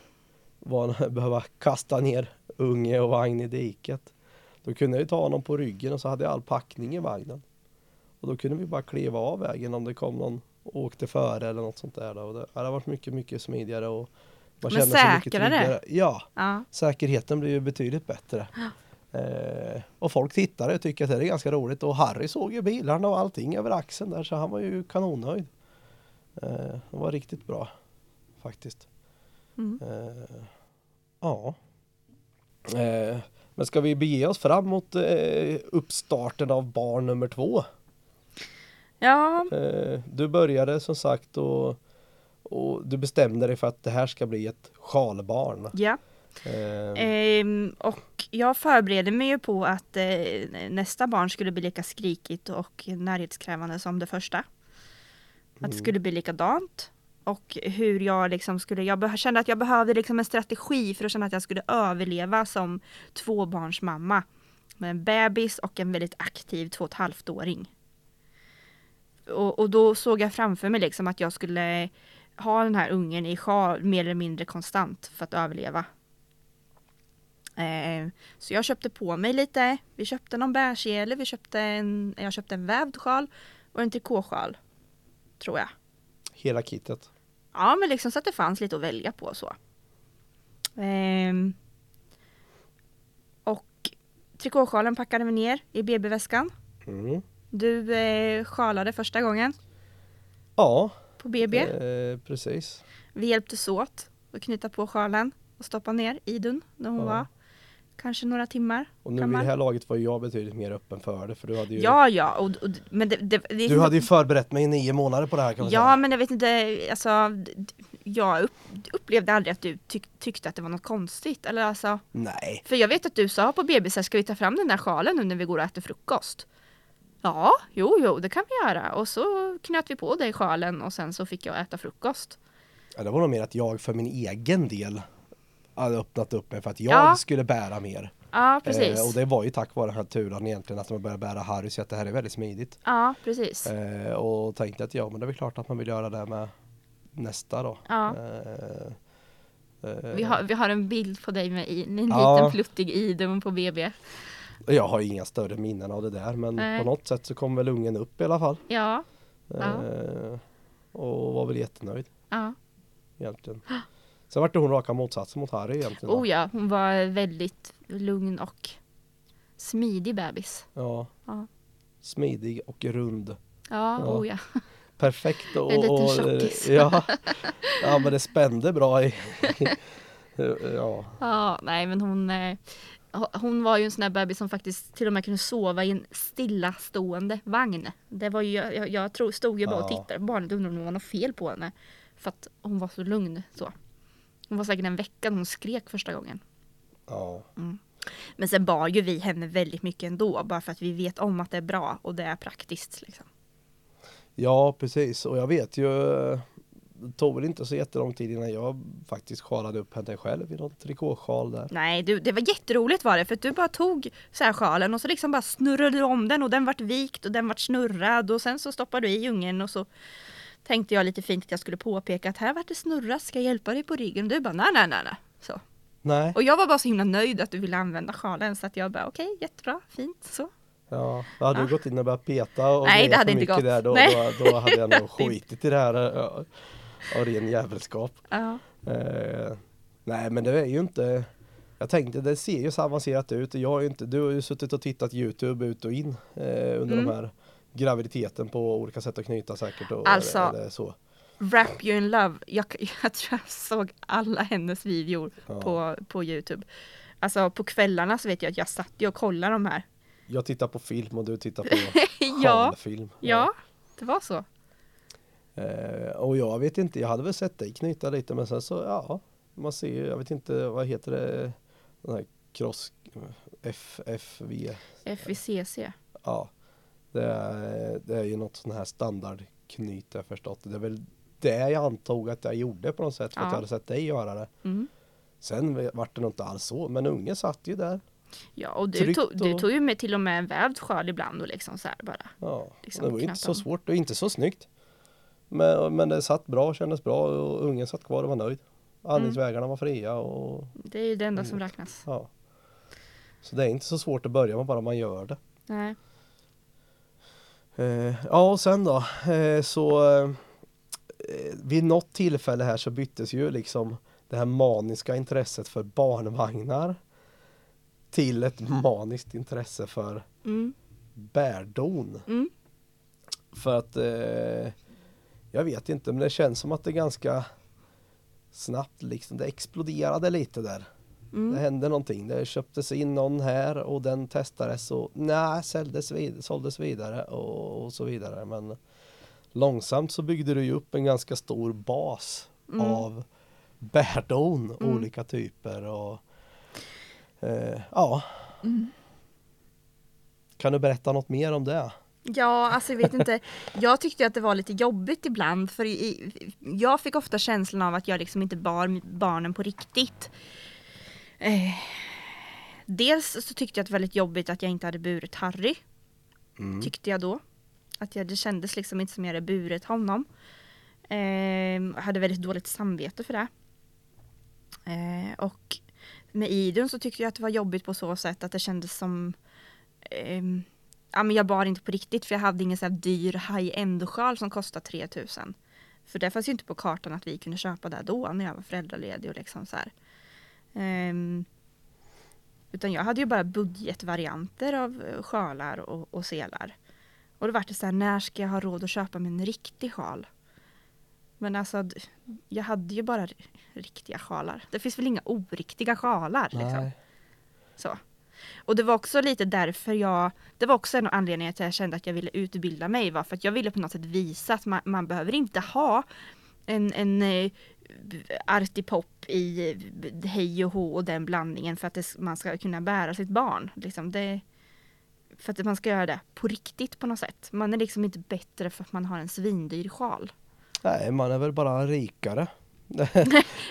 var, (laughs) behöva kasta ner unge och vagn i diket. Då kunde jag ju ta honom på ryggen och så hade jag all packning i vagnen. Och då kunde vi bara kliva av vägen om det kom någon och åkte före eller något sånt där. Och det hade varit mycket, mycket smidigare och man Men kände sig mycket säkrare. tryggare. Ja, Ja. säkerheten blir ju betydligt bättre. (gasps) Eh, och folk tittade och tycker att det är ganska roligt och Harry såg ju bilarna och allting över axeln där så han var ju kanonnöjd. Eh, det var riktigt bra faktiskt. Mm. Eh, ja. Eh, men ska vi bege oss fram mot eh, uppstarten av barn nummer två? ja, du började som sagt och, och du bestämde dig för att det här ska bli ett sjalbarn. ja. Eh, Ehm, och jag förberedde mig ju på att nästa barn skulle bli lika skrikigt och närhetskrävande som det första. Att det Mm. skulle bli likadant. Och hur jag liksom skulle, jag kände att jag behövde liksom en strategi för att känna att jag skulle överleva som tvåbarnsmamma. Med en bebis och en väldigt aktiv två och ett halvt åring. Och, och då såg jag framför mig liksom att jag skulle ha den här ungen i sjal mer eller mindre konstant för att överleva. Eh, så jag köpte på mig lite. Vi köpte någon bärsele, vi köpte en, jag köpte en vävd sjal och en trikåsjal. Tror jag. hela kittet. Ja, men liksom så att det fanns lite att välja på så. Ehm, och trikåsjalen packade vi ner i BB-väskan. Mm. Du eh, sjalade första gången Ja, på BB. eh, precis. Vi hjälptes åt att knyta på sjalen och stoppa ner Idun när hon Ja. var kanske några timmar. Och nu vid det här laget var jag betydligt mer öppen för det för du hade ju, Ja, ja, och, och, men det, det, det du hade ju förberett mig i nio månader på det här kan man Ja, säga. men jag vet inte, alltså jag upp, upplevde aldrig att du tyck, tyckte att det var något konstigt. Eller alltså, Nej, för jag vet att du sa på BB ska vi ta fram den där sjalen nu när vi går och äter frukost? Ja, jo, jo, det kan vi göra. Och så knöt vi på dig sjalen och sen så fick jag äta frukost. ja, det var nog mer att jag för min egen del hade öppnat upp mig för att jag Ja. skulle bära mer. Ja, precis. Eh, och det var ju tack vare den här turen egentligen att man började bära Harry så att det här är väldigt smidigt. Ja, precis. Eh, och tänkte att ja men det är väl klart att man vill göra det med nästa då. Ja. Eh, eh, Vi har, vi har en bild på dig med i, en liten Ja. pluttig Idun på BB. Jag har inga större minnen av det där men Nej. på något sätt så kom väl ungen upp i alla fall. Ja, Ja. Eh, och var väl jättenöjd ja. egentligen. (gasps) Sen vart det hon raka motsatsen mot Harry egentligen. Oh ja, hon var väldigt lugn och smidig bebis. Ja. Ja. Smidig och rund. Ja, Ja. oh ja. Perfekt och, En liten tjockis. (laughs) ja, ja men det spände bra i (laughs) Ja, Ja, nej men hon, eh, hon var ju en sån där bebis som faktiskt till och med kunde sova i en stillastående vagn. Det var ju, jag, jag tror, stod ju bara och tittade på barnet och undrade om det var något fel på henne. För att hon var så lugn så. Hon var säkert en vecka när hon skrek första gången. ja. Men sen bar ju vi henne väldigt mycket ändå, bara för att vi vet om att det är bra och det är praktiskt. Liksom. Ja, precis. Och jag vet ju, eh, det tog väl inte så jättelång tid innan jag faktiskt sjalade upp henne själv i någon trikåsjal där. Nej, du, det var jätteroligt var det, för att du bara tog så här sjalen och så liksom bara snurrade du om den och den vart vikt och den vart snurrad och sen så stoppade du i ungen och så tänkte jag lite fint att jag skulle påpeka att här vart det snurrat, ska jag hjälpa dig på ryggen? Och du bara nej, nej, nej, nej. Så. Nej, Och jag var bara så himla nöjd att du ville använda sjalen så att jag bara okej, jättebra, fint så. ja. Då hade Ja. du gått in och börjat peta och Nej, det hade inte gått. Där, då, då, då hade jag nog (laughs) skitit i det här ja, av ren jävelskap. Ja. Eh, nej men det är ju inte Jag tänkte det ser ju så avancerat ut och jag har ju inte Du har ju suttit och tittat Youtube ut och in eh, under Mm. de här Graviditeten på olika sätt att knyta säkert och Alltså, eller så. Wrap you in love. Jag, (laughs) jag tror jag såg alla hennes videor Ja. på, på Youtube. Alltså på kvällarna så vet jag att jag satt och kollade de här. Jag tittar på film och du tittar på (laughs) Ja, film. ja, det var så. Eh, och jag vet inte, jag hade väl sett dig knyta lite men sen så ja Man ser ju, jag vet inte vad heter det Den här cross FFV FICC. Ja det är, det är ju något sån här standardknyt jag förstått Det är väl det jag antog att jag gjorde på något sätt för att Ja. jag hade sett dig göra det Mm. Sen vart det nog inte alls så men ungen satt ju där Ja, och du, tog, du och- tog ju med till och med en vävd sjal ibland och liksom så här bara. Ja, Liksom det var ju inte så svårt och inte så snyggt men, men det satt bra, kändes bra och ungen satt kvar och var nöjd Andningsvägarna var fria och Det är ju det enda som Mm. räknas. Ja. Så det är inte så svårt att börja med bara man gör det. Nej. Eh, ja och sen då eh, så eh, vid något tillfälle här så byttes ju liksom det här maniska intresset för barnvagnar till ett maniskt intresse för Mm. bärdon. Mm. För att eh, jag vet inte men det känns som att det ganska snabbt liksom, det exploderade lite där. Det Mm. hände någonting. Det köptes in någon här och den testades och nej, såldes, vid, såldes vidare och, och så vidare. Men långsamt så byggde du ju upp en ganska stor bas Mm. av bärdon, Mm. olika typer och eh, ja. Mm. Kan du berätta något mer om det? Ja, alltså jag vet inte. Jag tyckte att det var lite jobbigt ibland för jag fick ofta känslan av att jag liksom inte bar barnen på riktigt. Eh, dels så tyckte jag att det var väldigt jobbigt att jag inte hade burit Harry. Mm. Tyckte jag då. Att jag, det kändes liksom inte som jag hade burit honom. Eh, jag hade väldigt dåligt samvete för det. Eh, och med Idun så tyckte jag att det var jobbigt på så sätt att det kändes som ehm, ja, men jag bar inte på riktigt för jag hade ingen så här dyr high-end sjal som kostar 3000. För det fanns ju inte på kartan att vi kunde köpa det då när jag var föräldraledig och liksom så här. Ehm, utan jag hade ju bara budgetvarianter av eh, sjalar och, och selar. Och då var det så här, när ska jag ha råd att köpa mig en riktig sjal? Men alltså, jag hade ju bara riktiga sjalar. Det finns väl inga oriktiga sjalar liksom. Så. Och det var också lite därför jag, det var också en av anledningarna till att jag kände att jag ville utbilda mig var för att jag ville på något sätt visa att man, man behöver inte ha en, en eh, i hej och hå och den blandningen för att det, man ska kunna bära sitt barn. Liksom det, för att man ska göra det på riktigt på något sätt. Man är liksom inte bättre för att man har en svindyr sjal. Nej, man är väl bara rikare. (laughs)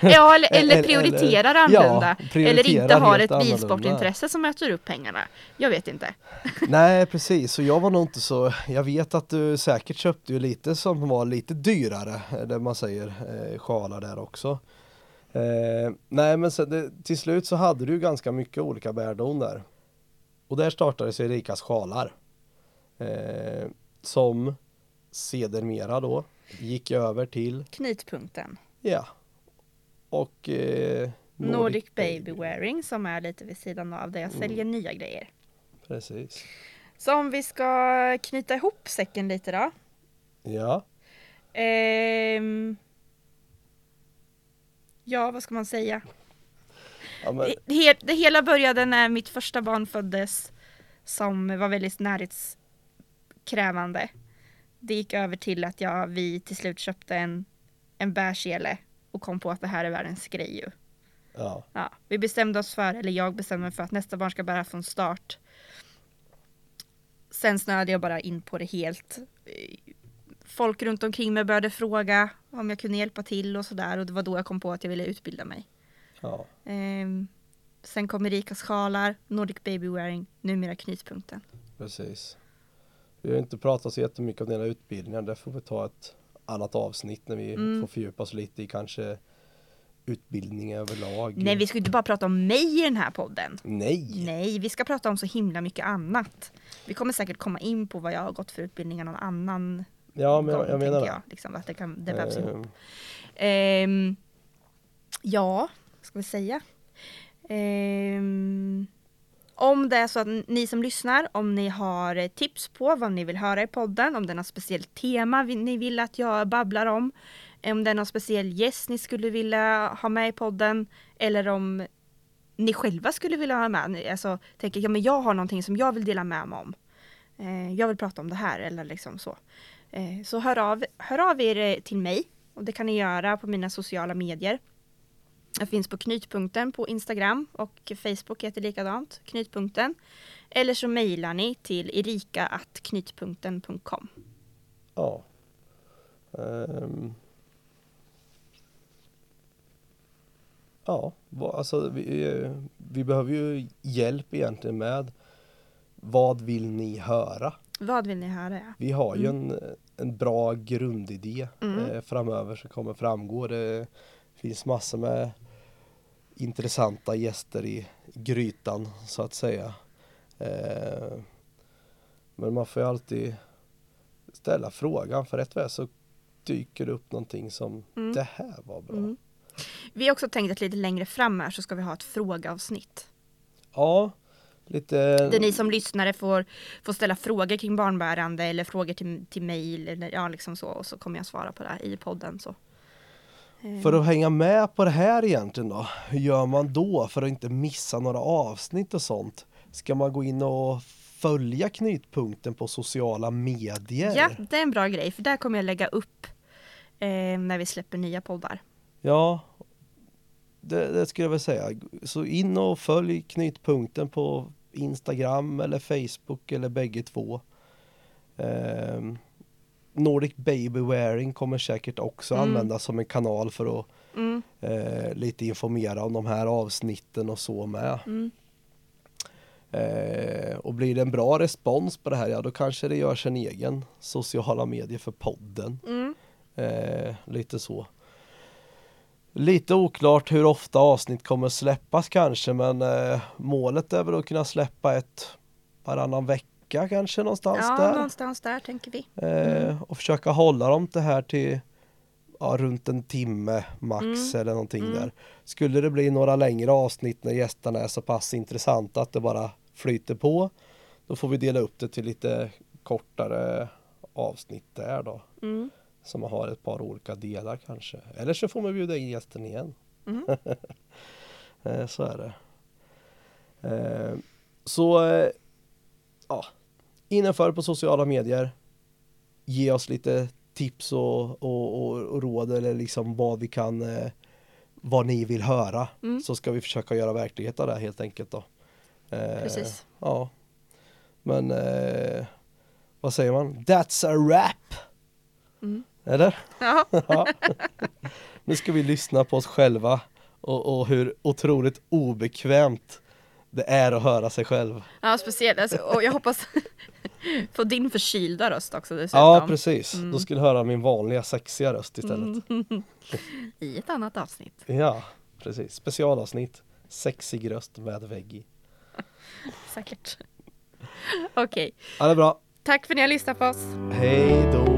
Ja, eller, eller prioriterar eller- annorlunda. ja, eller inte har ett bilsportintresse som äter upp pengarna. Jag vet inte. (laughs) Nej precis, så jag var nog inte så, jag vet att du säkert köpte ju lite som var lite dyrare, eh, det man säger, eh, sjalar där också. Eh, nej men så det, till slut så hade du ganska mycket olika bärdon där. Och där startades Erikas sjalar. Eh, som sedermera då gick över till, Knytpunkten. ja, och eh, Nordic, Baby Wearing som är lite vid sidan av där jag Mm. säljer nya grejer. Precis. Så om vi ska knyta ihop säcken lite då. Ja, Ehm, ja, vad ska man säga? ja men, Det, det hela började när mitt första barn föddes som var väldigt närhetskrävande. Det gick över till att jag, vi till slut köpte en, en bärsele och kom på att det här är världens grej ju. ja. Ja, vi bestämde oss för, eller jag bestämde mig för att nästa barn ska bära från start. Sen snöade jag bara in på det helt. Folk runt omkring mig började fråga om jag kunde hjälpa till och sådär och det var då jag kom på att jag ville utbilda mig. ja. Ehm, sen kom Erikas sjalar, Nordic Baby Wearing, numera Knytpunkten. Precis. Vi har inte pratat så jättemycket om dina utbildningar. Det får vi ta ett annat avsnitt när vi Mm. får fördjupa oss lite i kanske utbildning överlag. Nej, vi ska inte bara prata om mig i den här podden. Nej! Nej, vi ska prata om så himla mycket annat. Vi kommer säkert komma in på vad jag har gått för utbildningar någon annan Ja, men jag, gång, jag menar det. jag. Liksom, att det, kan, det vävs ihop. Ehm, ja, vad ska vi säga? Ehm, om det är så att ni som lyssnar, om ni har eh, tips på vad ni vill höra i podden, om det är något speciellt tema ni vill att jag babblar om, om det är någon speciell gäst ni skulle vilja ha med i podden, eller om ni själva skulle vilja ha med, alltså tänker ja men jag har någonting som jag vill dela med mig om. Eh, jag vill prata om det här eller liksom så. Eh, så hör av, hör av er eh, till mig och det kan ni göra på mina sociala medier. Jag finns på Knytpunkten på Instagram och Facebook heter likadant, Knytpunkten. Eller så mejlar ni till erika.knytpunkten.com. ja. Um. ja, alltså vi, eh, vi behöver ju hjälp egentligen med vad vill ni höra? Vad vill ni höra? Vi har ju en, en bra grundidé Mm. eh, framöver som kommer framgå. Det finns massor med intressanta gäster i grytan så att säga. Eh, men man får ju alltid ställa frågan för rätt är så dyker det upp någonting som Mm. det här var bra. Mm. Vi har också tänkt att lite längre fram här så ska vi ha ett frågeavsnitt. Ja, lite Där ni som lyssnare får, får ställa frågor kring barnbärande eller frågor till, till mejl eller ja liksom så och så kommer jag svara på det i podden så. Eh, För att hänga med på det här egentligen då, hur gör man då för att inte missa några avsnitt och sånt? Ska man gå in och följa Knytpunkten på sociala medier? Ja, det är en bra grej för där kommer jag lägga upp eh, när vi släpper nya poddar. Ja, det, det skulle jag väl säga. Så in och följ Knytpunkten på Instagram eller Facebook eller bägge två. Ehm, Nordic Baby Wearing kommer säkert också Mm. användas som en kanal för att Mm, eh, lite informera om de här avsnitten och så med. mm, Eh, och blir det en bra respons på det här, ja då kanske det görs en egen sociala medier för podden. mm. Eh, lite så. Lite oklart hur ofta avsnitt kommer släppas kanske men eh, målet är väl att kunna släppa ett varannan vecka kanske någonstans Ja, där. någonstans där tänker vi. Eh, och försöka hålla dem det här till ja, runt en timme max Mm. eller någonting Mm. där. Skulle det bli några längre avsnitt när gästerna är så pass intressanta att det bara flyter på då får vi dela upp det till lite kortare avsnitt där då. Mm. Som har ett par olika delar kanske. Eller så får man bjuda in gästen igen. Mm. (laughs) Eh, så är det. Eh, så eh, ja, innanför på sociala medier. Ge oss lite tips och, och, och, och råd eller liksom vad vi kan vad ni vill höra. Mm. Så ska vi försöka göra verklighet av det helt enkelt då. Precis. Ja. Men vad säger man? That's a wrap! Mm. Eller? Ja, (laughs) Ja. nu ska vi lyssna på oss själva och, och hur otroligt obekvämt det är att höra sig själv. ja speciellt. Alltså, och jag hoppas (laughs) få din förkylda röst också dessutom. Ja precis, Mm. då skulle du höra min vanliga sexiga röst istället. (laughs) I ett annat avsnitt. Ja, precis. Specialavsnitt. Sexig röst med vägg i. Säkert. Okej, Ja, det är bra. tack för att ni har lyssnat på oss. Hej då!